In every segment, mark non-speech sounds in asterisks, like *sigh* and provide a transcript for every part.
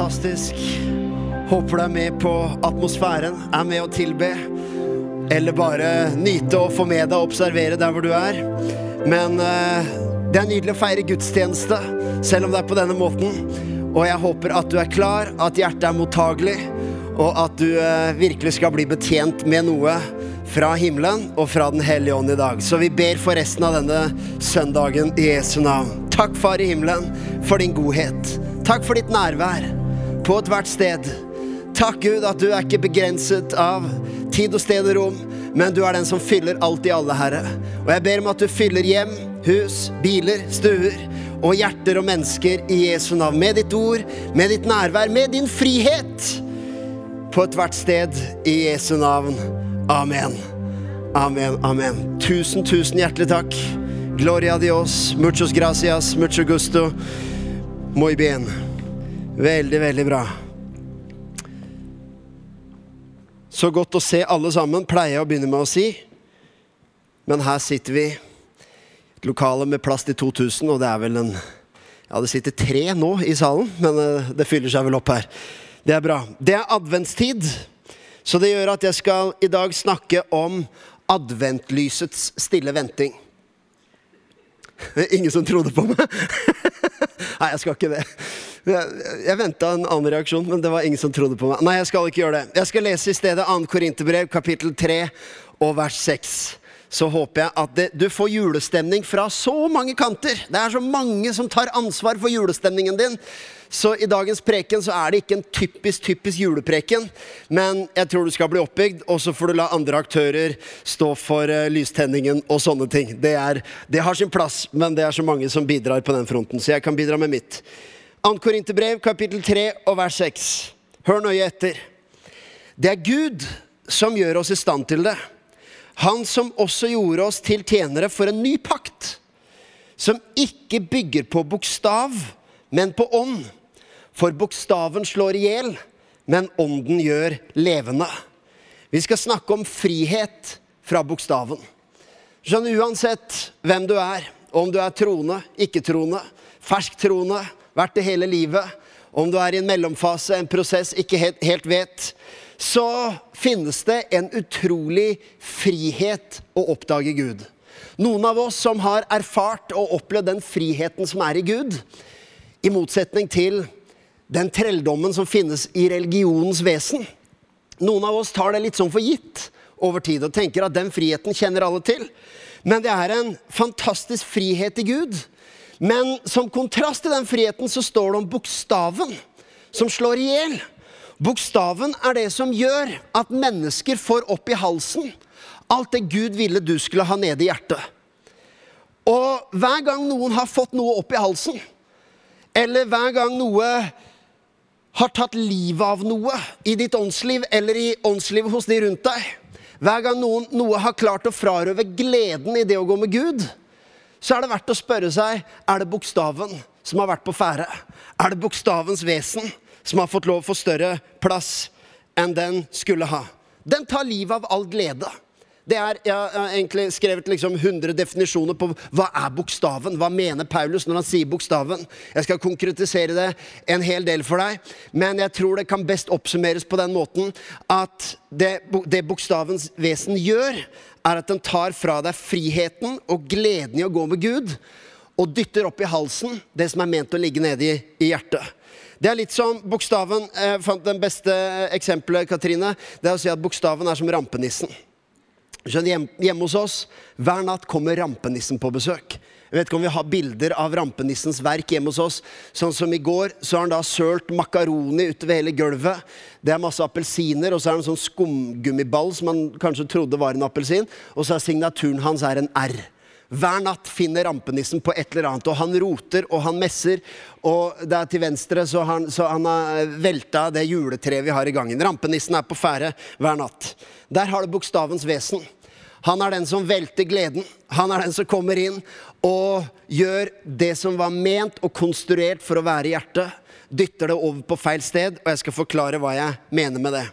fantastisk. Håper du er med på atmosfæren, er med å tilbe. Eller bare nyte og få med deg og observere der hvor du er. Men eh, det er nydelig å feire gudstjeneste, selv om det er på denne måten. Og jeg håper at du er klar, at hjertet er mottagelig, og at du eh, virkelig skal bli betjent med noe fra himmelen og fra Den hellige ånd i dag. Så vi ber for resten av denne søndagen i Jesu navn. Takk, Far i himmelen, for din godhet. Takk for ditt nærvær på ethvert sted. Takk, Gud, at du er ikke begrenset av tid og sted og rom, men du er den som fyller alt i alle, Herre. Og jeg ber om at du fyller hjem, hus, biler, stuer og hjerter og mennesker i Jesu navn. Med ditt ord, med ditt nærvær, med din frihet på ethvert sted i Jesu navn. Amen. Amen, amen. Tusen, tusen hjertelig takk. Gloria Dios, muchos gracias, mucho gusto. Muy bien. Veldig, veldig bra. Så godt å se alle sammen, pleier jeg å begynne med å si. Men her sitter vi. Et lokale med plass til 2000, og det er vel en Ja, det sitter tre nå i salen, men eh, det fyller seg vel opp her. Det er bra. Det er adventstid, så det gjør at jeg skal i dag snakke om adventlysets stille venting. *laughs* Ingen som trodde på meg? *laughs* Nei, jeg skal ikke det. Jeg, jeg venta en annen reaksjon, men det var ingen som trodde på meg. Nei, jeg skal ikke gjøre det. Jeg skal lese i stedet 2. Korinterbrev, kapittel 3 og vers 6 så håper jeg at det, du får julestemning fra så mange kanter. Det er så mange som tar ansvar for julestemningen din. Så i dagens preken så er det ikke en typisk typisk julepreken, men jeg tror du skal bli oppbygd, og så får du la andre aktører stå for uh, lystenningen og sånne ting. Det, er, det har sin plass, men det er så mange som bidrar på den fronten, så jeg kan bidra med mitt. 2. Korinterbrev, kapittel 3 og vers 6. Hør nøye etter. Det er Gud som gjør oss i stand til det. Han som også gjorde oss til tjenere for en ny pakt, som ikke bygger på bokstav, men på ånd. For bokstaven slår i hjel, men ånden gjør levende. Vi skal snakke om frihet fra bokstaven. Sånn uansett hvem du er, om du er troende, ikke-troende, fersktroende, vært det hele livet, om du er i en mellomfase, en prosess, ikke helt, vet, så finnes det en utrolig frihet å oppdage Gud. Noen av oss som har erfart og opplevd den friheten som er i Gud, i motsetning til den trelldommen som finnes i religionens vesen. Noen av oss tar det litt sånn for gitt over tid og tenker at den friheten kjenner alle til. Men det er en fantastisk frihet i Gud. Men som kontrast til den friheten så står det om bokstaven som slår i hjel. Bokstaven er det som gjør at mennesker får opp i halsen alt det Gud ville du skulle ha nede i hjertet. Og hver gang noen har fått noe opp i halsen, eller hver gang noe har tatt livet av noe i ditt åndsliv eller i åndslivet hos de rundt deg, hver gang noen, noe har klart å frarøve gleden i det å gå med Gud, så er det verdt å spørre seg er det bokstaven som har vært på ferde. Er det bokstavens vesen som har fått lov å få større plass enn den skulle ha. Den tar livet av all glede. Det er, Jeg har egentlig skrevet liksom 100 definisjoner på hva er bokstaven. Hva mener Paulus når han sier bokstaven? Jeg skal konkretisere det en hel del for deg, men jeg tror det kan best oppsummeres på den måten at det, det bokstavens vesen gjør, er at den tar fra deg friheten og gleden i å gå med Gud, og dytter opp i halsen det som er ment å ligge nede i, hjertet. Det er litt som bokstaven Jeg eh, fant den beste eksempelet, Katrine. Det er å si at bokstaven er som rampenissen. Skjønner, hjemme hos oss, hver natt kommer rampenissen på besøk. Jeg vet ikke om vi har bilder av rampenissens verk hjemme hos oss. Sånn som i går, så har han da sølt makaroni utover hele gulvet. Det er masse appelsiner, og så er det en sånn skumgummiball som han kanskje trodde var en appelsin. Og så er signaturen hans er en R. Hver natt finner rampenissen på et eller annet, og han roter og han messer. Og der til venstre så han, så han har velta det juletreet vi har i gangen. Rampenissen er på ferde hver natt. Der har du bokstavens vesen. Han er den som velter gleden. Han er den som kommer inn og gjør det som var ment og konstruert for å være i hjertet. Dytter det over på feil sted, og jeg skal forklare hva jeg mener med det.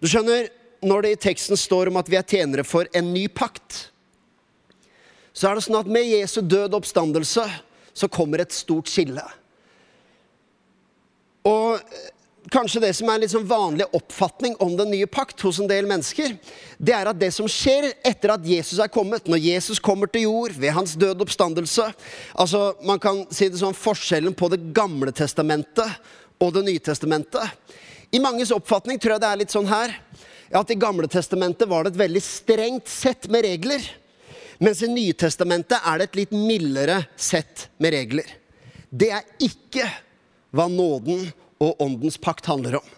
Du skjønner, Når det i teksten står om at vi er tjenere for en ny pakt, så er det sånn at med Jesu død oppstandelse så kommer et stort skille. Og kanskje det som er en litt sånn vanlig oppfatning om den nye pakt hos en del mennesker, det er at det som skjer etter at Jesus er kommet, når Jesus kommer til jord ved hans døde oppstandelse Altså, Man kan si det sånn forskjellen på Det gamle testamentet og Det nye testamentet. I manges oppfatning tror jeg det er litt sånn her at i Gamle testamentet var det et veldig strengt sett med regler. Mens i Nytestamentet er det et litt mildere sett med regler. Det er ikke hva nåden og åndens pakt handler om.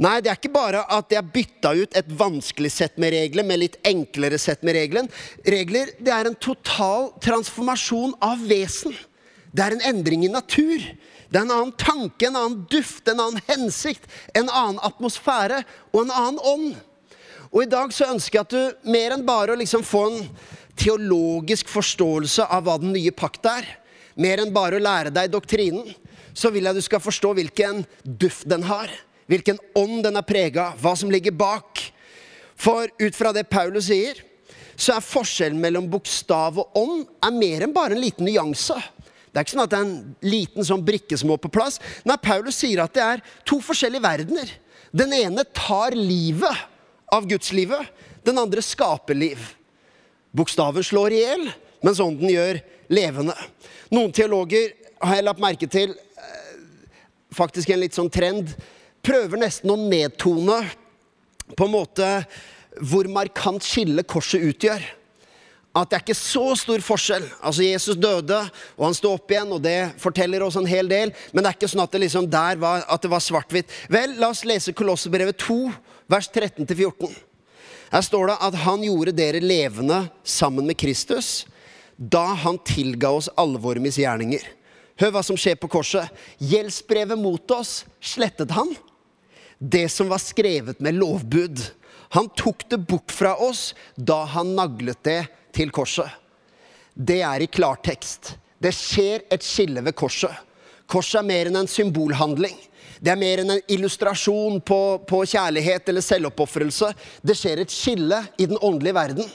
Nei, det er ikke bare at jeg bytta ut et vanskelig sett med regler med litt enklere sett med regler. regler. Det er en total transformasjon av vesen. Det er en endring i natur. Det er en annen tanke, en annen duft, en annen hensikt, en annen atmosfære og en annen ånd. Og i dag så ønsker jeg at du mer enn bare å liksom få en teologisk forståelse av hva den nye pakt er, mer enn bare å lære deg doktrinen, så vil jeg du skal forstå hvilken duft den har. Hvilken ånd den er prega hva som ligger bak. For ut fra det Paulus sier, så er forskjellen mellom bokstav og ånd er mer enn bare en liten nyanse. Det er ikke sånn at det er en liten sånn brikke som må på plass. Nei, Paulus sier at det er to forskjellige verdener. Den ene tar livet av gudslivet. Den andre skaper liv. Bokstaven slår i hjel, mens ånden gjør levende. Noen teologer har jeg lagt merke til faktisk en litt sånn trend. Prøver nesten å nedtone på en måte hvor markant skille korset utgjør at det er ikke så stor forskjell. Altså Jesus døde, og han sto opp igjen, og det forteller oss en hel del. Men det er ikke sånn at det liksom der var, var svart-hvitt. Vel, la oss lese Kolossebrevet 2, vers 13-14. Her står det at han gjorde dere levende sammen med Kristus da han tilga oss alle våre misgjerninger. Hør hva som skjer på korset. Gjeldsbrevet mot oss slettet han. Det som var skrevet med lovbud. Han tok det bort fra oss da han naglet det til korset. Det er i klartekst. Det skjer et skille ved korset. Korset er mer enn en symbolhandling. Det er mer enn en illustrasjon på, på kjærlighet eller selvoppofrelse. Det skjer et skille i den åndelige verden,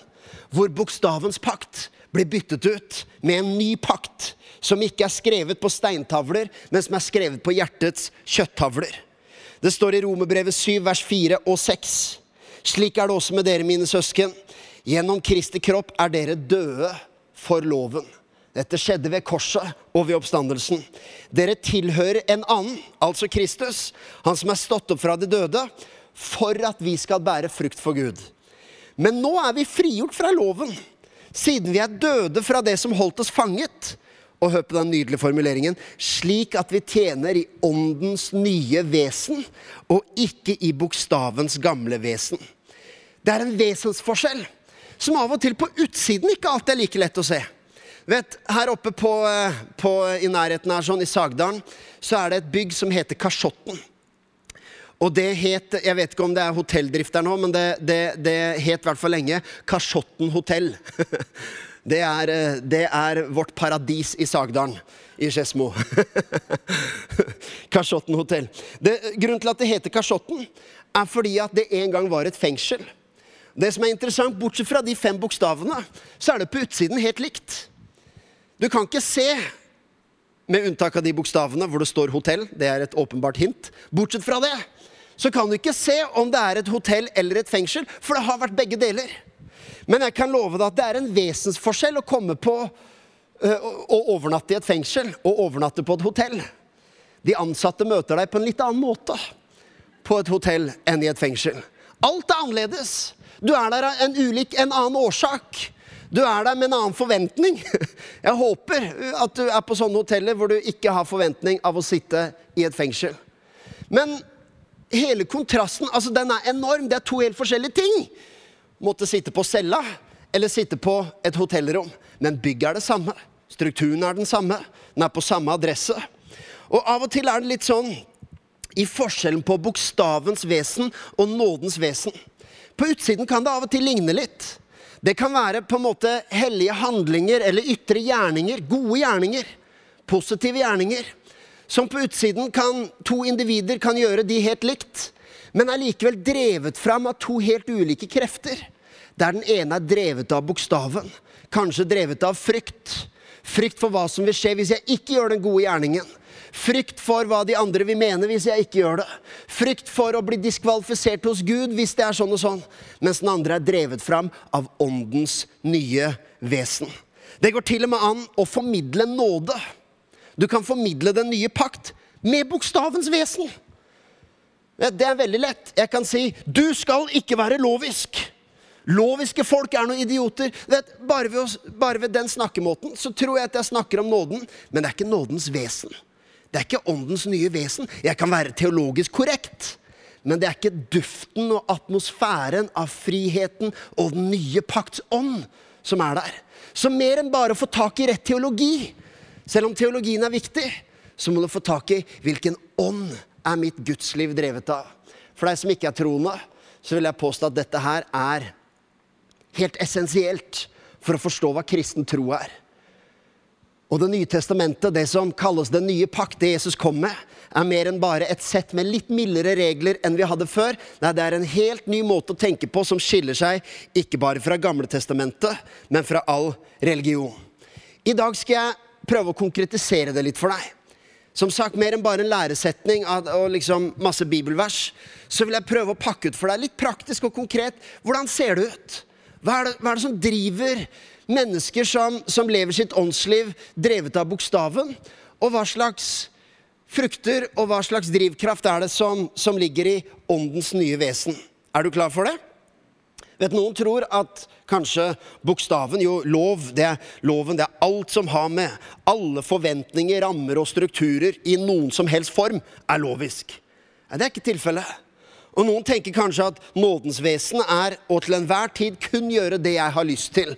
hvor bokstavens pakt blir byttet ut med en ny pakt, som ikke er skrevet på steintavler, men som er skrevet på hjertets kjøttavler. Det står i Romerbrevet 7, vers 4 og 6. Slik er det også med dere, mine søsken. Gjennom Kristi kropp er dere døde for loven. Dette skjedde ved korset og ved oppstandelsen. Dere tilhører en annen, altså Kristus, han som er stått opp fra de døde, for at vi skal bære frukt for Gud. Men nå er vi frigjort fra loven, siden vi er døde fra det som holdt oss fanget. Og hør på den nydelige formuleringen slik at vi tjener i åndens nye vesen, og ikke i bokstavens gamle vesen. Det er en vesensforskjell som av og til på utsiden ikke alltid er like lett å se. Vet, Her oppe på, eh, på, i nærheten her, sånn, i Sagdalen, så er det et bygg som heter Kasjotten. Og det het Jeg vet ikke om det er hotelldrift der nå, men det, det, det het i hvert fall lenge Kasjotten hotell. *laughs* Det er, eh, det er, vårt paradis i Sagdalen. I Skedsmo. *laughs* Kasjotten hotell. Grunnen til at det heter Kasjotten, er fordi at det en gang var et fengsel. Det som er interessant, Bortsett fra de fem bokstavene, så er det på utsiden helt likt. Du kan ikke se, med unntak av de bokstavene hvor det står 'hotell', det er et åpenbart hint. Bortsett fra det så kan du ikke se om det er et hotell eller et fengsel, for det har vært begge deler. Men jeg kan love deg at det er en vesensforskjell å komme på å overnatte i et fengsel og overnatte på et hotell. De ansatte møter deg på en litt annen måte på et hotell enn i et fengsel. Alt er annerledes. Du er der av en ulik, en annen årsak. Du er der med en annen forventning. *laughs* Jeg håper at du er på sånne hoteller hvor du ikke har forventning av å sitte i et fengsel. Men hele kontrasten altså den er enorm. Det er to helt forskjellige ting. Måtte sitte på cella eller sitte på et hotellrom. Men bygget er det samme. Strukturen er den samme. Den er på samme adresse. Og av og til er det litt sånn i forskjellen på bokstavens vesen og nådens vesen. På utsiden kan det av og til ligne litt. Det kan være på en måte hellige handlinger eller ytre gjerninger, gode gjerninger, positive gjerninger, som på utsiden kan to individer kan gjøre de helt likt, men er likevel drevet fram av to helt ulike krefter. Der den ene er drevet av bokstaven, kanskje drevet av frykt. Frykt for hva som vil skje hvis jeg ikke gjør den gode gjerningen. Frykt for hva de andre vil mene hvis jeg ikke gjør det. Frykt for å bli diskvalifisert hos Gud hvis det er sånn og sånn. Mens den andre er drevet fram av åndens nye vesen. Det går til og med an å formidle nåde. Du kan formidle den nye pakt med bokstavens vesen. Det er veldig lett. Jeg kan si 'du skal ikke være lovisk'. Loviske folk er noen idioter. Vet, bare, ved å, bare, ved den snakkemåten så tror jeg at jeg snakker om nåden, men det er ikke nådens vesen. Det er ikke åndens nye vesen. Jeg kan være teologisk korrekt, men det er ikke duften og atmosfæren av friheten og den nye pakts ånd som er der. Så mer enn bare å få tak i rett teologi, selv om teologien er viktig, så må du få tak i hvilken ånd er mitt gudsliv drevet av. For deg som ikke er troende, så vil jeg påstå at dette her er helt essensielt for å forstå hva kristen tro er. Og Det nye testamentet, det som kalles den nye pakt, det Jesus kom med, er mer enn bare et sett med litt mildere regler enn vi hadde før. Nei, det er en helt ny måte å tenke på som skiller seg ikke bare fra Gamle testamentet, men fra all religion. I dag skal jeg prøve å konkretisere det litt for deg. Som sagt, mer enn bare en læresetning og liksom masse bibelvers, så vil jeg prøve å pakke ut for deg litt praktisk og konkret. Hvordan ser det ut? Hva er det, hva er det som driver mennesker som, som, lever sitt åndsliv drevet av bokstaven? Og hva slags frukter og hva slags drivkraft er det som, som ligger i åndens nye vesen? Er du klar for det? Vet Noen tror at kanskje bokstaven, jo lov, det er loven, det er alt som har med alle forventninger, rammer og strukturer i noen som helst form, er lovisk. Nei, det er ikke tilfellet. Og noen tenker kanskje at nådens vesen er å til enhver tid kun gjøre det jeg har lyst til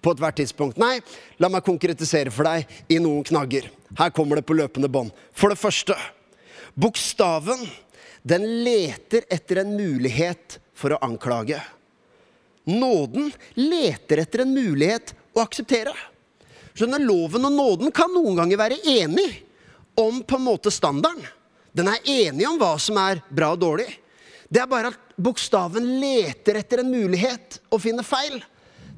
på ethvert tidspunkt. Nei, la meg konkretisere for deg i noen knagger. Her kommer det på løpende bånd. For det første bokstaven, den leter etter en mulighet for å anklage. Nåden leter etter en mulighet å akseptere. Skjønner, Loven og nåden kan noen ganger være enig om på en måte standarden. Den er enig om hva som er bra og dårlig. Det er bare at bokstaven leter etter en mulighet å finne feil.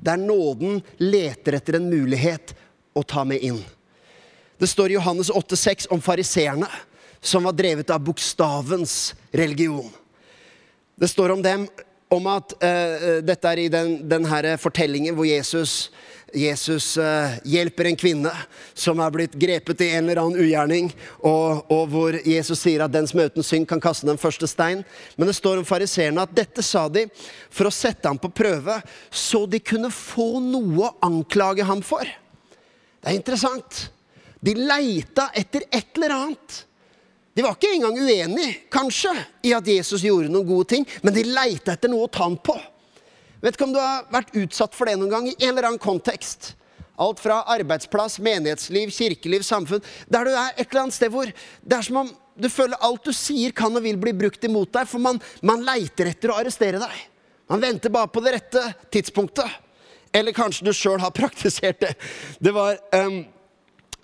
Der nåden leter etter en mulighet å ta med inn. Det står i Johannes 8,6 om fariseerne, som var drevet av bokstavens religion. Det står om dem om at uh, dette er i den, den fortellingen hvor Jesus Jesus uh, hjelper en kvinne som er blitt grepet i en eller annen ugjerning, og, og, hvor Jesus sier at den som er uten synd, kan kaste den første stein. Men det står om fariseerne at dette sa de for å sette ham på prøve, så de kunne få noe å anklage ham for. Det er interessant. De leita etter et eller annet. De var ikke engang uenige, kanskje, i at Jesus gjorde noen gode ting, men de leita etter noe å ta ham på. Vet ikke om du har vært utsatt for det noen gang i en eller annen kontekst. Alt fra arbeidsplass, menighetsliv, kirkeliv, samfunn. Der du er et eller annet sted hvor det er som om du føler alt du sier kan og vil bli brukt imot deg, for man, man leiter etter å arrestere deg. Man venter bare på det rette tidspunktet. Eller kanskje du sjøl har *laughs* praktisert det. Det var um,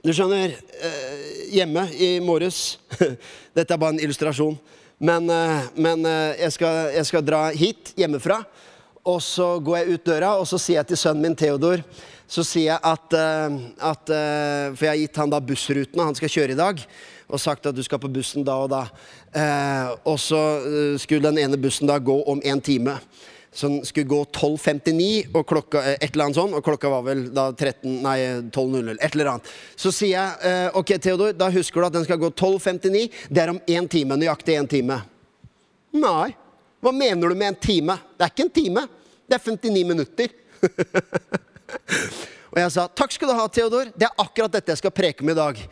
Du skjønner, uh, hjemme i morges *laughs* Dette er bare en illustrasjon. Men, uh, men uh, jeg, skal, jeg skal dra hit hjemmefra. Og så går jeg ut døra, og så sier jeg til sønnen min Theodor så sier jeg at, at For jeg har gitt han da bussrutene han skal kjøre i dag. Og sagt at du skal på bussen da og da. Og så skulle den ene bussen da gå om en time. Den skulle gå 12.59, og klokka, et eller annet sånn, og klokka var vel da 13, nei, 12.00. Et eller annet. Så sier jeg ok, Theodor, da husker du at den skal gå 12.59. Det er om én time. Nøyaktig én time. Nei. Hva mener du med en time? Det er ikke en time. Det er 59 minutter. *laughs* og jeg sa takk skal du ha, Theodor. Det er akkurat dette jeg skal preke om i dag.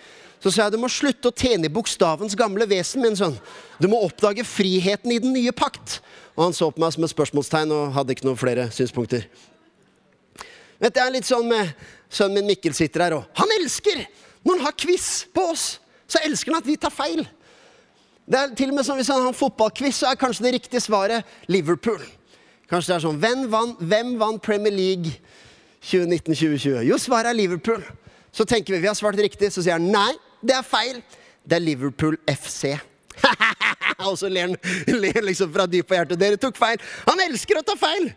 Så sa jeg du må slutte å tjene i bokstavens gamle vesen, min sønn. Du må oppdage friheten i den nye pakt. Og han så på meg som et spørsmålstegn og hadde ikke noen flere synspunkter. Vet du, jeg er litt sånn med Sønnen min Mikkel sitter her, og han elsker når han har quiz på oss. Så elsker han at vi tar feil. Det er til og med sånn Hvis han har en fotballquiz, så er kanskje det riktige svaret Liverpool. Kanskje det er sånn Hvem vant, hvem vant Premier League 2019-2020? Jo, svaret er Liverpool. Så tenker vi vi har svart riktig. Så sier han nei, det er feil. Det er Liverpool FC. *laughs* Og så ler han liksom fra dypet av hjertet. Dere tok feil. Han elsker å ta feil!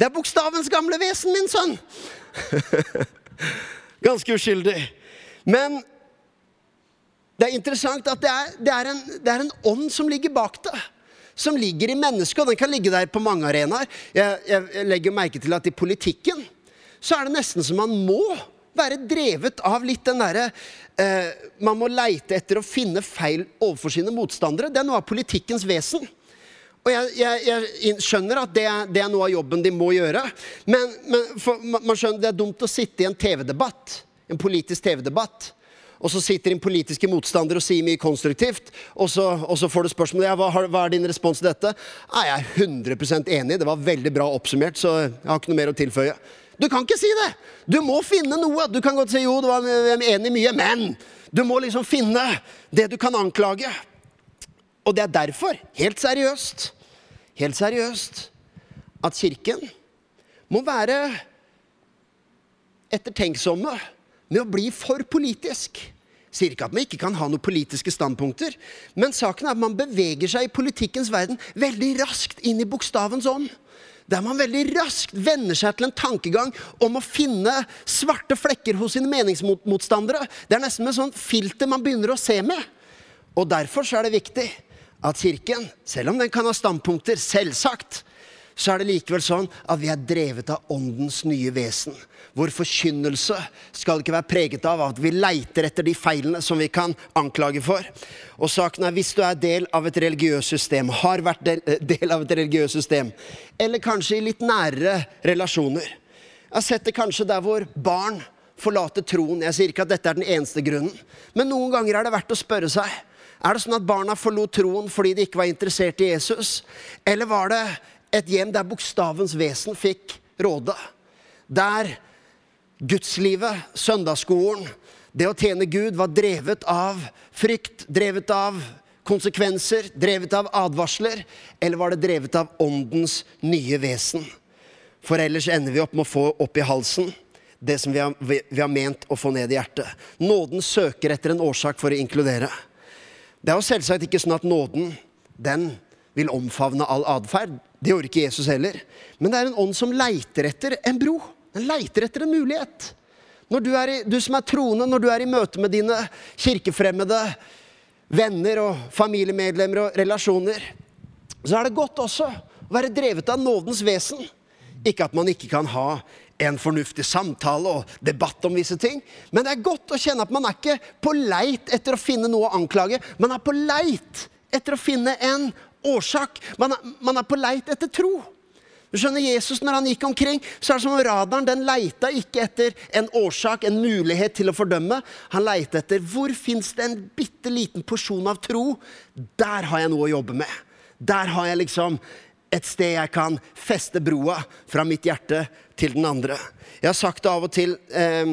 Det er bokstavens gamle vesen, min sønn. *laughs* Ganske uskyldig. Men Det er interessant at det er, det er, en, det er en ånd som ligger bak det. Som ligger i mennesket, og den kan ligge der på mange arenaer. Jeg, jeg legger merke til at i politikken så er det nesten som man må være drevet av litt den derre eh, Man må leite etter å finne feil overfor sine motstandere. Det er noe av politikkens vesen. Og jeg, jeg, jeg skjønner at det, det, er noe av jobben de må gjøre. Men, men for, man skjønner det er dumt å sitte i en TV-debatt, en politisk TV-debatt, og så sitter din politiske motstander og sier mye konstruktivt, og så, og så får du spørsmålet ja, hva, hva, er din respons til dette. Ja, jeg er 100 enig, det var veldig bra oppsummert, så jeg har ikke noe mer å tilføye. Du kan ikke si det! Du må finne noe. Du kan godt si jo, du var enig i mye, men du må liksom finne det du kan anklage. Og det er derfor, helt seriøst, helt seriøst, at Kirken må være ettertenksomme med å bli for politisk. Sier ikke at man ikke kan ha noen politiske standpunkter, men saken er at man beveger seg i politikkens verden veldig raskt inn i bokstavens ånd. Der man veldig raskt venner seg til en tankegang om å finne svarte flekker hos sine meningsmotstandere. Det er nesten med sånn filter man begynner å se med. Og derfor så er det viktig at Kirken, selv om den kan ha standpunkter, selvsagt, så er det likevel sånn at vi er drevet av Åndens nye vesen. Vår forkynnelse skal ikke være preget av at vi leiter etter de feilene som vi kan anklage for. Og saken er, hvis du er del av et religiøst system, har vært del, eh, del av et religiøst system, eller kanskje i litt nærere relasjoner Jeg har sett det kanskje der hvor barn forlater troen. Jeg sier ikke at dette er den eneste grunnen, men noen ganger er det verdt å spørre seg er det sånn at barna forlot troen fordi de ikke var interessert i Jesus? Eller var det et hjem der bokstavens vesen fikk råde? Der gudslivet, søndagsskolen, det å tjene Gud var drevet av frykt, drevet av konsekvenser, drevet av advarsler? Eller var det drevet av åndens nye vesen? For ellers ender vi opp med å få opp i halsen det som vi har, vi har ment å få ned i hjertet. Nåden søker etter en årsak for å inkludere. Det er jo selvsagt ikke sånn at nåden den vil omfavne all atferd. Det gjorde ikke Jesus heller. Men det er en ånd som leiter etter en bro. Den leiter etter en mulighet. Du, i, du som er troende, når du er i møte med dine kirkefremmede venner og familiemedlemmer og relasjoner, så er det godt også å være drevet av nådens vesen. Ikke at man ikke kan ha en fornuftig samtale og debatt om visse ting. Men det er godt å kjenne at man er ikke på leit etter å finne noe å anklage. Man er på leit etter å finne en årsak. Man er, man er på leit etter tro. Du skjønner, Jesus når han gikk omkring, så er det som om radaren den leita ikke etter en årsak, en mulighet til å fordømme. Han leita etter hvor fins det en bitte liten porsjon av tro. Der har jeg noe å jobbe med. Der har jeg liksom et sted jeg kan feste broa fra mitt hjerte til den andre. Jeg har sagt det av og til eh,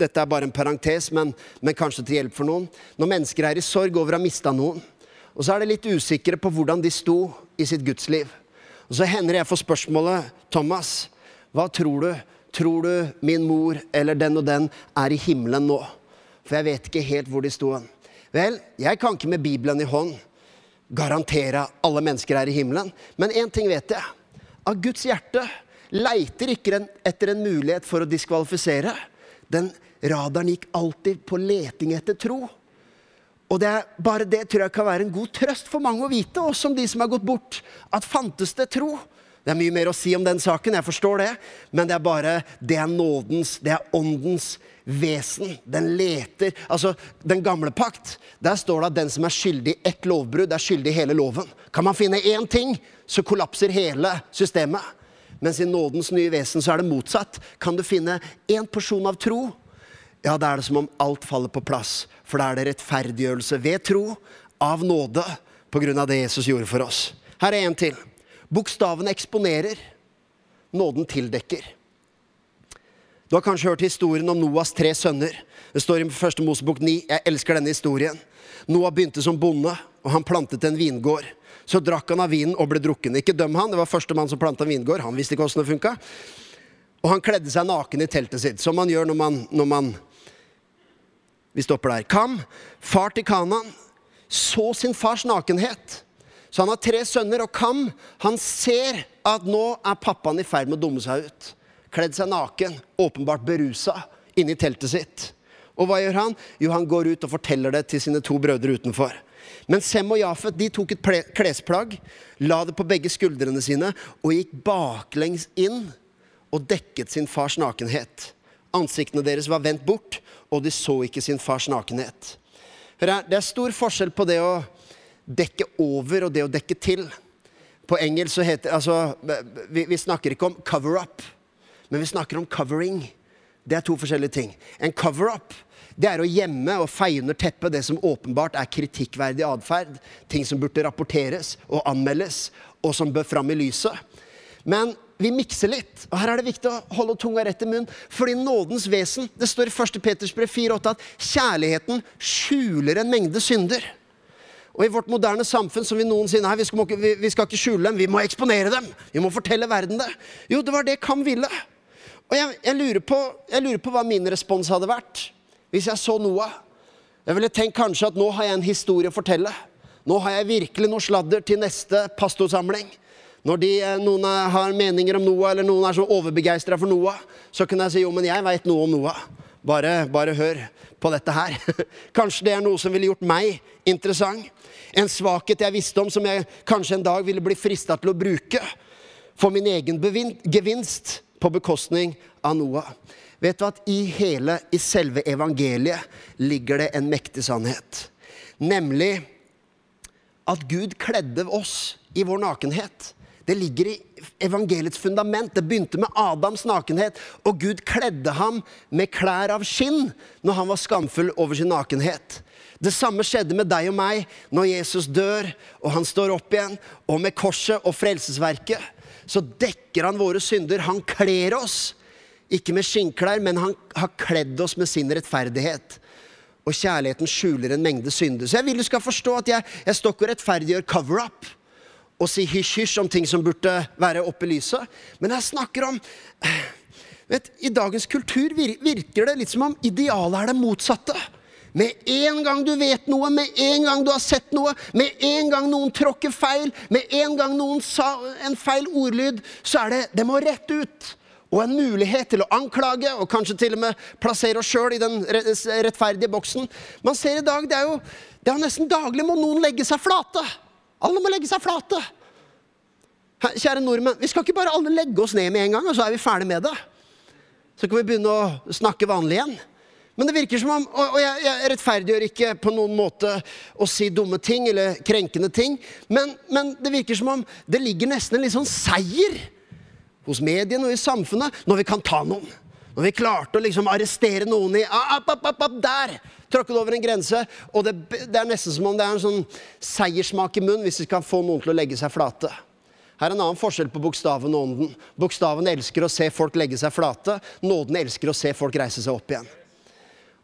Dette er bare en parentes, men, men, kanskje til hjelp for noen. Når mennesker er i sorg over å ha mista noen, og så er de litt usikre på hvordan de sto i sitt gudsliv. Og så hender jeg får spørsmålet, Thomas, hva tror du? Tror du min mor eller den og den er i himmelen nå? For jeg vet ikke helt hvor de sto. Vel, jeg kan ikke med Bibelen i hånd garantere alle mennesker er i himmelen. Men én ting vet jeg. Av Guds hjerte leiter ikke etter en mulighet for å diskvalifisere. Den radaren gikk alltid på leting etter tro. Og det er, bare det tror jeg kan være en god trøst for mange å vite, også om de som har gått bort, at fantes det tro. Det er mye mer å si om den saken, jeg forstår det, men det er bare Det er nådens, det er åndens vesen. Den leter Altså, den gamle pakt, der står det at den som er skyldig i ett lovbrudd, er skyldig i hele loven. Kan man finne én ting, så kollapser hele systemet. Mens i nådens nye vesen så er det motsatt. Kan du finne én porsjon av tro, ja, da er det som om alt faller på plass. For da er det rettferdiggjørelse ved tro, av nåde, på grunn av det Jesus gjorde for oss. Her er en til. Bokstavene eksponerer, nåden tildekker. Du har kanskje hørt historien om Noas tre sønner. Det står i første Mosebok 9. Jeg elsker denne historien. Noah begynte som bonde, og han plantet en vingård. Så drakk han av vinen og ble drukken. Ikke døm han, det var første mann som planta vingård. Han visste ikke åssen det funka. Og han kledde seg naken i teltet sitt, som man gjør når man, når man Vi stopper der. Kam, far til Kanan, så sin fars nakenhet. Så han har tre sønner, og Kam han ser at nå er pappaen i ferd med å dumme seg ut. Kledd seg naken, åpenbart berusa, inni teltet sitt. Og hva gjør han? Jo, han går ut og forteller det til sine to brødre utenfor. Men Sem og Jafet de tok et klesplagg, la det på begge skuldrene sine og gikk baklengs inn og dekket sin fars nakenhet. Ansiktene deres var vendt bort, og de så ikke sin fars nakenhet. Det er stor forskjell på det å dekke over og det å dekke til. På engelsk så heter altså, vi, vi snakker ikke om cover up, men vi snakker om covering. Det er to forskjellige ting. En cover up det er å gjemme og feie under teppet det som åpenbart er kritikkverdig atferd. Ting som burde rapporteres og anmeldes, og som bør fram i lyset. Men vi mikser litt. Og her er det viktig å holde tunga rett i munnen. Fordi nådens vesen Det står i 1. Peters brev 4,8 at kjærligheten skjuler en mengde synder. Og i vårt moderne samfunn som vi noensinne er, vi skal, vi skal ikke skjule dem, vi må eksponere dem. Vi må fortelle verden det. Jo, det var det Kam ville. Og jeg, jeg, lurer på, jeg lurer på hva min respons hadde vært hvis jeg så Noah. Jeg ville tenkt kanskje at nå har jeg en historie å fortelle. Nå har jeg virkelig noe sladder til neste pastorsamling. Når de, eh, noen har meninger om Noah, eller noen er så overbegeistra for Noah, så kan jeg si jo, men jeg veit noe om Noah. Bare, bare hør på dette her. *laughs* Kanskje det er noe som ville gjort meg interessant. En svakhet jeg visste om, som jeg kanskje en dag ville bli frista til å bruke for min egen gevinst på bekostning av Noah. Vet du at i hele, i selve evangeliet, ligger det en mektig sannhet. Nemlig at Gud kledde oss i vår nakenhet. Det ligger i evangeliets fundament. Det begynte med Adams nakenhet, og Gud kledde ham med klær av skinn når han var skamfull over sin nakenhet. Det samme skjedde med deg og meg når Jesus dør og han står opp igjen. Og med korset og frelsesverket så dekker han våre synder. Han kler oss ikke med skinnklær, men han har kledd oss med sin rettferdighet. Og kjærligheten skjuler en mengde synder. Så jeg vil du skal forstå at jeg, jeg står ikke og rettferdiggjør cover-up og si hysj-hysj om ting som burde være oppe i lyset. Men jeg snakker om vet, I dagens kultur virker det litt som om idealet er det motsatte. Med en gang du vet noe, med en gang du har sett noe, med en gang noen tråkker feil, med en gang noen sa en feil ordlyd, så er det det må rette ut og en mulighet til å anklage og kanskje til og med plassere oss sjøl i den rettferdige boksen. Man ser i dag, det er jo det er nesten daglig må noen legge seg flate. Alle må legge seg flate. Kjære nordmenn, vi skal ikke bare alle legge oss ned med en gang, og så er vi ferdig med det. Så kan vi begynne å snakke vanlig igjen. Men det virker som om, og jeg, jeg rettferdiggjør ikke på noen måte å si dumme ting eller krenkende ting, men, men det virker som om det ligger nesten en litt sånn seier hos mediene og i samfunnet når vi kan ta noen. Når vi klarte å liksom arrestere noen i app, app, app, app, Der! Tråkket over en grense. Og det, det, er nesten som om det er en sånn seiersmak i munnen hvis vi kan få noen til å legge seg flate. Her er en annen forskjell på bokstaven og ånden. Bokstaven elsker å se folk legge seg flate. Nåden elsker å se folk reise seg opp igjen.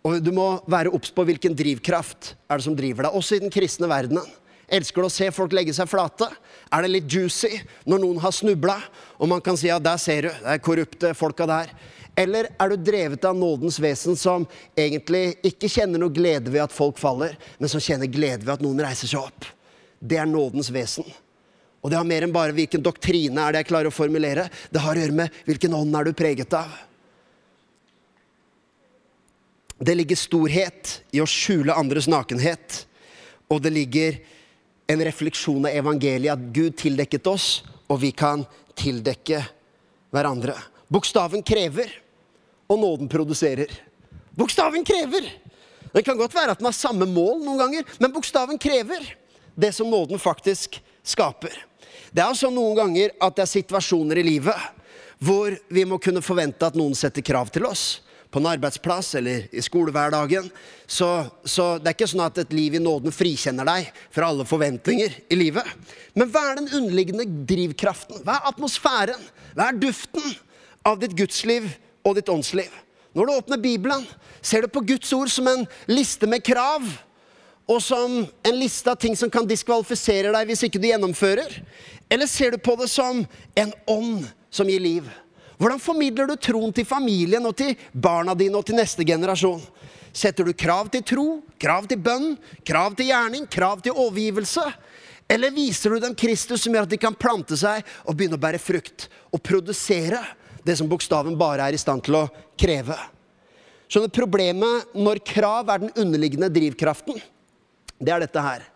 Og Du må være obs på hvilken drivkraft er det som driver deg, også i den kristne verdenen. Elsker du å se folk legge seg flate? Er det litt juicy når noen har snubla, og man kan si at der ser du, det er korrupte folka der? Eller er du drevet av nådens vesen som egentlig ikke kjenner noe glede ved at folk faller, men som kjenner glede ved at noen reiser seg opp? Det er nådens vesen. Og det har mer enn bare hvilken doktrine er det jeg klarer å formulere. Det har å gjøre med hvilken ånd er du preget av. Det ligger storhet i å skjule andres nakenhet, og det ligger en refleksjon av evangeliet, at Gud tildekket oss, og vi kan tildekke hverandre. Bokstaven krever, og nåden produserer. Bokstaven krever! Det kan godt være at den har samme mål noen ganger, men bokstaven krever det som nåden faktisk skaper. Det er altså noen ganger at det er situasjoner i livet hvor vi må kunne forvente at noen setter krav til oss på en arbeidsplass eller i skolehverdagen. Så, så, det er ikke sånn at et liv i nåden frikjenner deg fra alle forventninger i livet. Men hva er den underliggende drivkraften? Hva er atmosfæren? Hva er duften av ditt gudsliv og ditt åndsliv? Når du åpner Bibelen, ser du på Guds ord som en liste med krav. Og som en liste av ting som kan diskvalifisere deg hvis ikke du gjennomfører? Eller ser du på det som en ånd som gir liv? Hvordan formidler du troen til familien og til barna dine og til neste generasjon? Setter du krav til tro, krav til bønn, krav til gjerning, krav til overgivelse? Eller viser du dem Kristus som gjør at de kan plante seg og begynne å bære frukt? Og produsere det som bokstaven bare er i stand til å kreve? Skjønner, Problemet når krav er den underliggende drivkraften, det er dette her.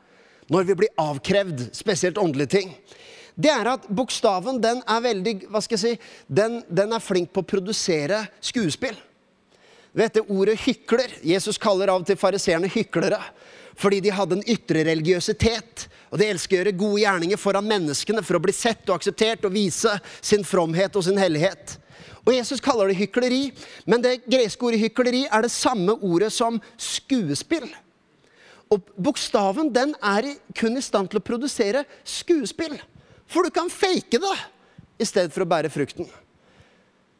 Når vi blir avkrevd, spesielt åndelige ting. Det er at bokstaven den er veldig Hva skal jeg si? Den, den er flink på å produsere skuespill. Vet det Ordet hykler Jesus kaller av og til fariseerne hyklere. Fordi de hadde en ytre religiøsitet. Og de elsker å gjøre gode gjerninger foran menneskene for å bli sett og akseptert og vise sin fromhet og sin hellighet. Og Jesus kaller det hykleri, men det greske ordet hykleri er det samme ordet som skuespill. Og bokstaven den er kun i stand til å produsere skuespill. For du kan fake det i stedet for å bære frukten.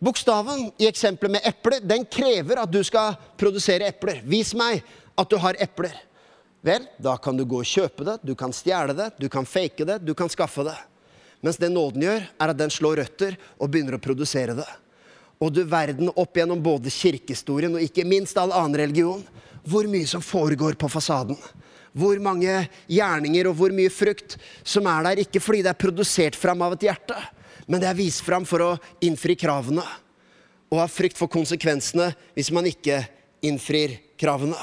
Bokstaven i eksempelet med epler den krever at du skal produsere epler. Vis meg at du har epler. Vel, da kan du gå og kjøpe det, du kan stjele det, du kan fake det, du kan skaffe det. Mens det nåden gjør, er at den slår røtter og begynner å produsere det. Og du verden opp gjennom både kirkehistorien og ikke minst all annen religion, hvor mye som foregår på fasaden. Hvor mange gjerninger og hvor mye frukt som er der, ikke fordi det er produsert fram av et hjerte, men det er vist fram for å innfri kravene. Og ha frykt for konsekvensene hvis man ikke innfrir kravene.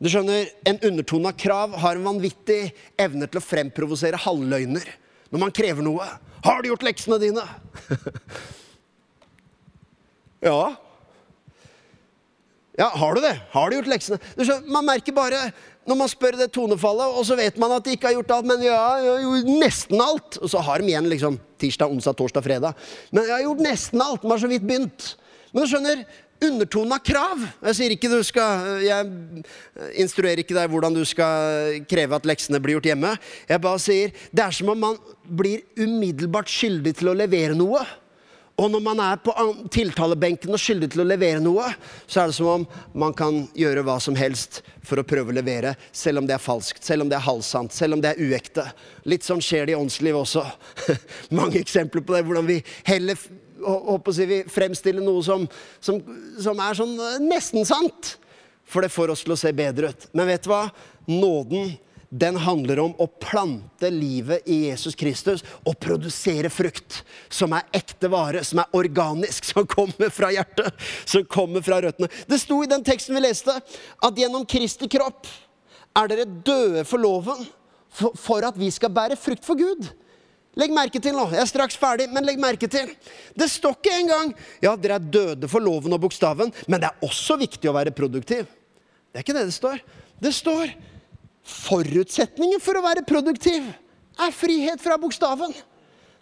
Du skjønner, En undertone av krav har en vanvittig evne til å fremprovosere halvløgner. Når man krever noe. 'Har du gjort leksene dine?' *laughs* ja. Ja, har du det? Har du gjort leksene? Du skjønner, man merker bare når man spør det tonefallet, og så vet man at de ikke har gjort alt, men ja, jeg har gjort nesten alt. Og så har de igjen liksom tirsdag, onsdag, torsdag, fredag. Men jeg har gjort nesten alt. Man har så vidt begynt. Men du skjønner, undertone av krav. Jeg sier ikke du skal Jeg instruerer ikke deg hvordan du skal kreve at leksene blir gjort hjemme. Jeg bare sier det er som om man blir umiddelbart skyldig til å levere noe. Og når man er på tiltalebenken og skyldig til å levere noe, så er det som om man kan gjøre hva som helst for å prøve å levere, selv om det er falskt, selv om det er halvsant, selv om det er uekte. Litt sånn skjer det i åndslivet også. *laughs* Mange eksempler på det, hvordan vi heller håper vi fremstiller noe som, som, som er sånn eh, nesten sant. For det får oss til å se bedre ut. Men vet du hva? Nåden den handler om å plante livet i Jesus Kristus og produsere frukt som er ekte vare, som er organisk, som kommer fra hjertet, som kommer fra røttene. Det sto i den teksten vi leste, at gjennom Kristi kropp er dere døde for loven for at vi skal bære frukt for Gud. Legg merke til nå, jeg er straks ferdig, men legg merke til. Det står ikke engang ja, dere er døde for loven og bokstaven, men det er også viktig å være produktiv. Det er ikke det det står. Det står forutsetningen for å være produktiv er frihet fra bokstaven.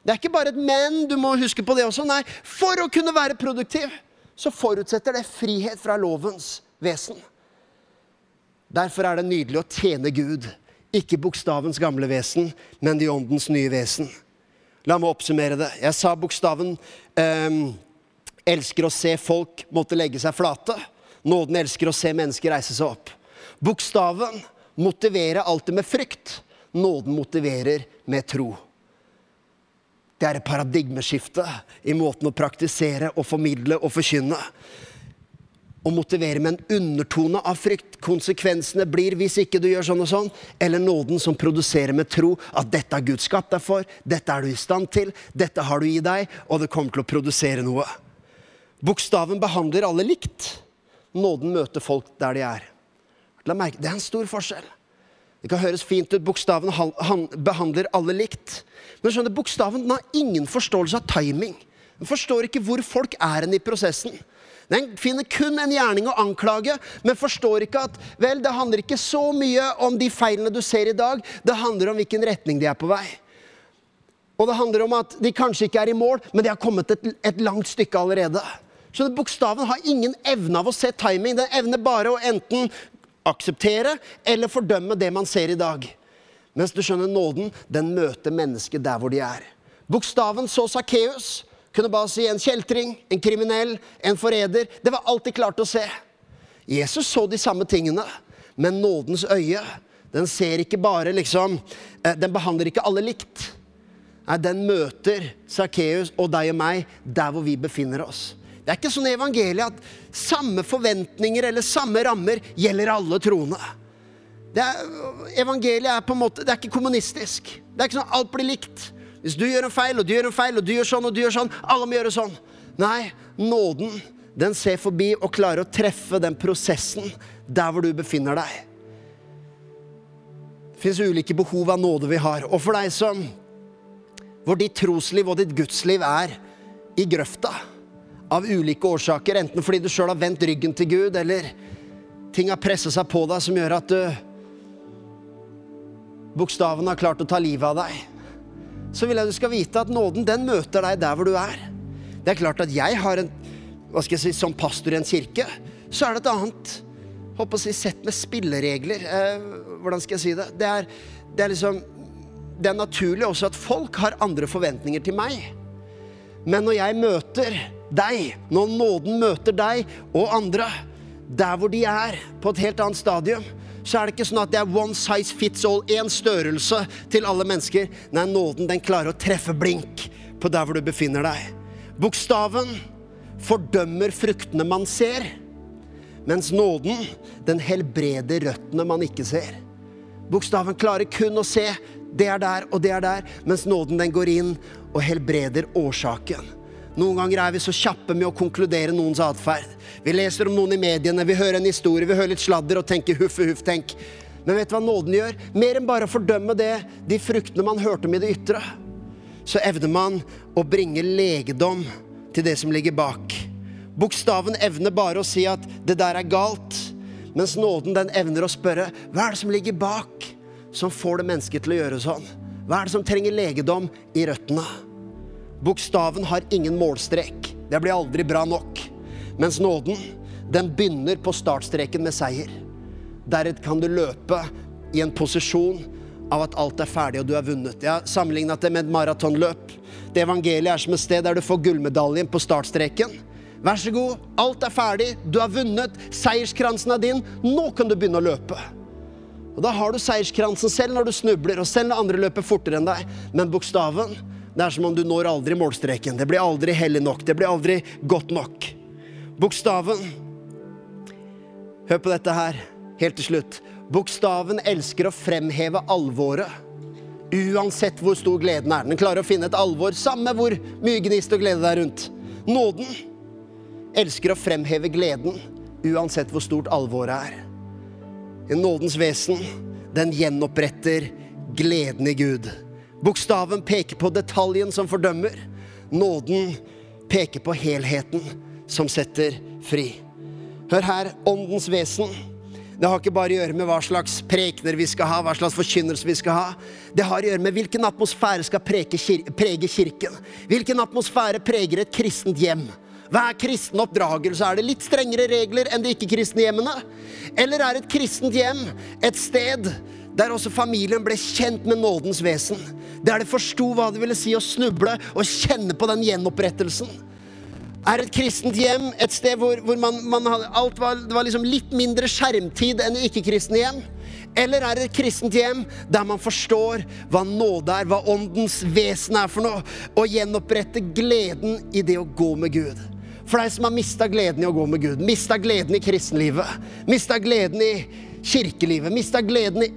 Det er ikke bare et 'men', du må huske på det også. Nei, for å kunne være produktiv så forutsetter det frihet fra lovens vesen. Derfor er det nydelig å tjene Gud ikke bokstavens gamle vesen, men de åndens nye vesen. La meg oppsummere det. Jeg sa bokstaven eh, elsker å se folk måtte legge seg flate. Nåden elsker å se mennesker reise seg opp. Bokstaven motiverer alltid med frykt. Nåden motiverer med tro. Det er et paradigmeskifte i måten å praktisere og formidle og forkynne å motivere med en undertone av frykt. Konsekvensene blir hvis ikke du gjør sånn og sånn. Eller nåden som produserer med tro at dette har Gud skapt deg for, dette er du i stand til, dette har du i deg, og det kommer til å produsere noe. Bokstaven behandler alle likt. Nåden møter folk der de er. La merke, Det er en stor forskjell. Det kan høres fint ut. Bokstaven behandler alle likt. Men skjønner, bokstaven har ingen forståelse av timing. Den forstår ikke hvor folk er i prosessen. Den finner kun en gjerning å anklage, men forstår ikke at vel, det handler ikke så mye om de feilene du ser i dag, det handler om hvilken retning de er på vei. Og det handler om at de kanskje ikke er i mål, men de har kommet et, et langt stykke allerede. Så Bokstaven har ingen evne av å se timing. Den evner bare å enten akseptere eller fordømme det man ser i dag. Mens du skjønner, nåden den møter mennesket der hvor de er. Bokstaven så Sakkeus. Kunne bare si en kjeltring, en kriminell, en forræder. Det var alltid klart å se. Jesus så de samme tingene, men nådens øye, den ser ikke bare liksom eh, Den behandler ikke alle likt. Nei, den møter Sakkeus og deg og meg der hvor vi befinner oss. Det er ikke sånn i evangeliet at samme forventninger eller samme rammer gjelder alle troende. Evangeliet er på en måte, det er ikke kommunistisk. Det er ikke sånn at alt blir likt. Hvis du gjør en feil, og du gjør en feil, og du gjør sånn, og du gjør sånn, alle må gjøre sånn. Nei, nåden den ser forbi og klarer å treffe den prosessen der hvor du befinner deg. Det fins ulike behov av nåde vi har. Og for deg som hvor ditt trosliv og ditt gudsliv er i grøfta av ulike årsaker, enten fordi du sjøl har vendt ryggen til Gud, eller ting har presset seg på deg som gjør at du bokstavene har klart å ta livet av deg, så vil jeg du skal vite at nåden den møter deg der hvor du er. Det er klart at jeg har en hva skal jeg si, Som pastor i en kirke, så er det et annet håper å si, sett med spilleregler. Eh, hvordan skal jeg si det? Det er, det er liksom Det er naturlig også at folk har andre forventninger til meg. Men når jeg møter deg, når nåden møter deg og andre der hvor de er, på et helt annet stadium, så er det ikke sånn at det er one size fits all, én størrelse til alle mennesker. Nei, nåden den klarer å treffe blink på der hvor du befinner deg. Bokstaven fordømmer fruktene man ser, mens nåden den helbreder røttene man ikke ser. Bokstaven klarer kun å se det er der og det er der, mens nåden den går inn og helbreder årsaken. Noen ganger er vi så kjappe med å konkludere noens atferd. Vi leser om noen i mediene, vi hører en historie, vi hører litt sladder og tenker huff huff, tenk. Men vet du hva nåden gjør? Mer enn bare å fordømme det, de fruktene man hørte om i det ytre. Så evner man å bringe legedom til det som ligger bak. Bokstaven evner bare å si at det der er galt, mens nåden den evner å spørre hva er det som ligger bak, som får det mennesket til å gjøre sånn? Hva er det som trenger legedom i røttene? Bokstaven har ingen målstrek. Det blir aldri bra nok. Mens nåden, den begynner på startstreken med seier. Deretter kan du løpe i en posisjon av at alt er ferdig og du har vunnet. Jeg har sammenlignet det med et maratonløp. Det evangeliet er som et sted der du får gullmedaljen på startstreken. Vær så god, alt er ferdig, du har vunnet, seierskransen er din, nå kan du begynne å løpe. Og Da har du seierskransen selv når du snubler, og selv når andre løper fortere enn deg. Men bokstaven, det er som om du når aldri målstreken. Det blir aldri hellig nok. Det blir aldri godt nok. Bokstaven Hør på dette her, helt til slutt. Bokstaven elsker å fremheve alvoret. Uansett hvor stor gleden er. Den klarer å finne et alvor, samme hvor mye gnist og glede det er rundt. Nåden elsker å fremheve gleden, uansett hvor stort alvoret er. Nådens vesen, den gjenoppretter gleden i Gud. Bokstaven peker på detaljen som fordømmer. Nåden peker på helheten som setter fri. Hør her, åndens vesen. Det har ikke bare å gjøre med hva slags prekener vi skal ha, hva slags forkynnelse vi skal ha. Det har å gjøre med hvilken atmosfære skal prege kirken. Hvilken atmosfære preger et kristent hjem. Hver kristen oppdragelse? Er det litt strengere regler enn de ikke-kristne hjemmene? Eller er et kristent hjem et sted der også familien ble kjent med nådens vesen. Der de forsto hva det ville si å snuble og kjenne på den gjenopprettelsen. Er et kristent hjem et sted hvor, hvor man, man hadde, alt var, det var liksom litt mindre skjermtid enn ikke-kristne hjem? Eller er det et kristent hjem der man forstår hva nåde er, hva åndens vesen er for noe, og gjenopprette gleden i det å gå med Gud? For deg som har mista gleden i å gå med Gud, mista gleden i kristenlivet, mista gleden i kirkelivet, mista gleden i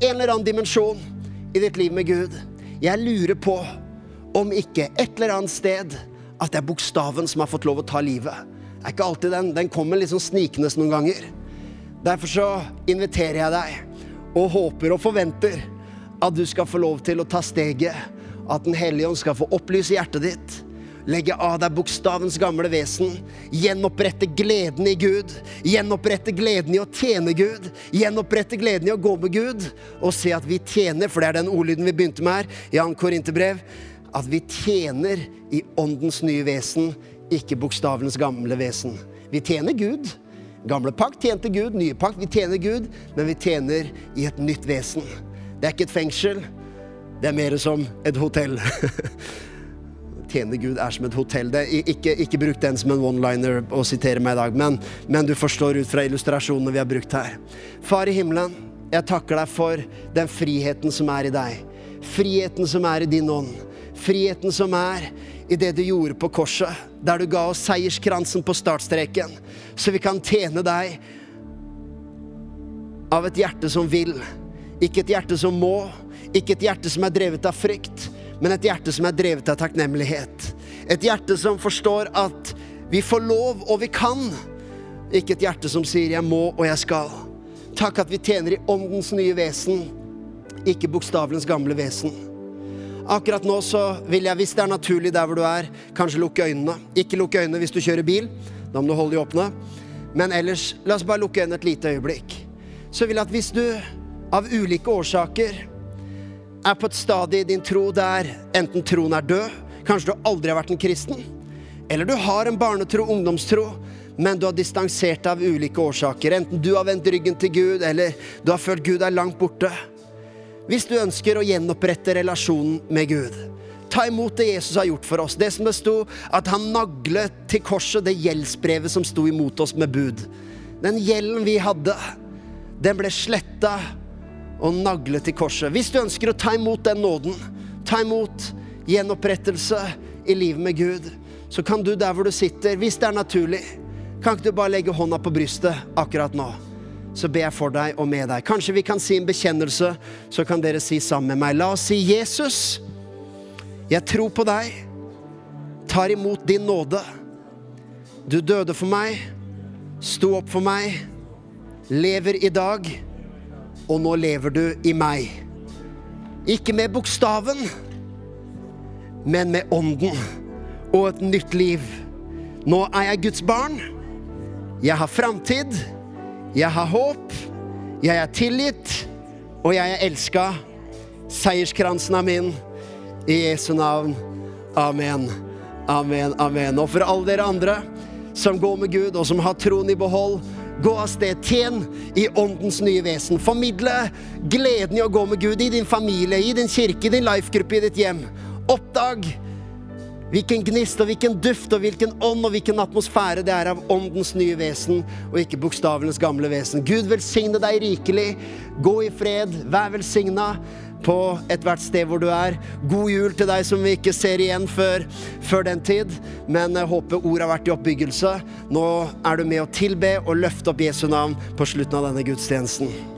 en eller annen dimensjon i ditt liv med Gud. Jeg lurer på om ikke et eller annet sted at det er bokstaven som har fått lov å ta livet. Det er ikke alltid den. Den kommer sånn snikende noen ganger. Derfor så inviterer jeg deg og håper og forventer at du skal få lov til å ta steget. At Den hellige ånd skal få opplyse hjertet ditt legge av deg bokstavens gamle vesen, gjenopprette gleden i Gud, gjenopprette gleden i å tjene Gud, gjenopprette gleden i å gå med Gud, og se at vi tjener, for det er den ordlyden vi begynte med her, i 2. Korinterbrev, at vi tjener i åndens nye vesen, ikke bokstavenes gamle vesen. Vi tjener Gud. Gamle pakt tjente Gud, nye pakt vi tjener Gud, men vi tjener i et nytt vesen. Det er ikke et fengsel, det er mer som et hotell. *laughs* tjene Gud er som et hotell. Det, ikke, ikke bruk den som en one-liner å sitere meg i dag, men, men, du forstår ut fra illustrasjonene vi har brukt her. Far i himmelen, jeg takker deg for den friheten som er i deg. Friheten som er i din ånd. Friheten som er i det du gjorde på korset, der du ga oss seierskransen på startstreken, så vi kan tjene deg av et hjerte som vil, ikke et hjerte som må, ikke et hjerte som er drevet av frykt, men et hjerte som er drevet av takknemlighet. Et hjerte som forstår at Vi får lov, og vi kan. Ikke et hjerte som sier 'jeg må og jeg skal'. Takk at vi tjener i åndens nye vesen, ikke bokstavelens gamle vesen. Akkurat nå så vil jeg, hvis det er naturlig der hvor du er, kanskje lukke øynene. Ikke lukke øynene hvis du kjører bil. Da må du holde de åpne. Men ellers, la oss bare lukke øynene et lite øyeblikk. Så vil jeg at hvis du av ulike årsaker er på et stadie i din tro der enten troen er død, kanskje du aldri har vært en kristen, eller du har en barnetro, ungdomstro, men du har distansert deg av ulike årsaker. Enten du har vendt ryggen til Gud, eller du har følt Gud er langt borte. Hvis du ønsker å gjenopprette relasjonen med Gud, ta imot det Jesus har gjort for oss. Det som det sto, at han naglet til korset det gjeldsbrevet som sto imot oss med bud. Den gjelden vi hadde, den ble sletta og nagle til korset. Hvis du ønsker å ta imot den nåden, ta imot gjenopprettelse i livet med Gud, så kan du der hvor du sitter, hvis det er naturlig, kan ikke du bare legge hånda på brystet akkurat nå? Så ber jeg for deg og med deg. Kanskje vi kan si en bekjennelse, så kan dere si sammen med meg. La oss si Jesus, jeg tror på deg, tar imot din nåde. Du døde for meg, sto opp for meg, lever i dag, og nå lever du i meg. Ikke med bokstaven, men med ånden og et nytt liv. Nå er jeg Guds barn. Jeg har framtid. Jeg har håp. Jeg er tilgitt. Og jeg er elska. Seierskransen er min. I Jesu navn. Amen. Amen, amen. Og for alle dere andre som går med Gud, og som har troen i behold, gå av sted. Tjen i åndens nye vesen. Formidle gleden i å gå med Gud i din familie, i din kirke, i din lifegruppe, i ditt hjem. Oppdag hvilken gnist og hvilken duft og hvilken ånd og hvilken atmosfære det er av åndens nye vesen, og ikke bokstavenes gamle vesen. Gud velsigne deg rikelig. Gå i fred. Vær velsigna på ethvert sted hvor du er. God jul til deg som vi ikke ser igjen før, før den tid. Men jeg håper ordet har vært i oppbyggelse. Nå er du med å tilbe og løfte opp Jesu navn på slutten av denne gudstjenesten.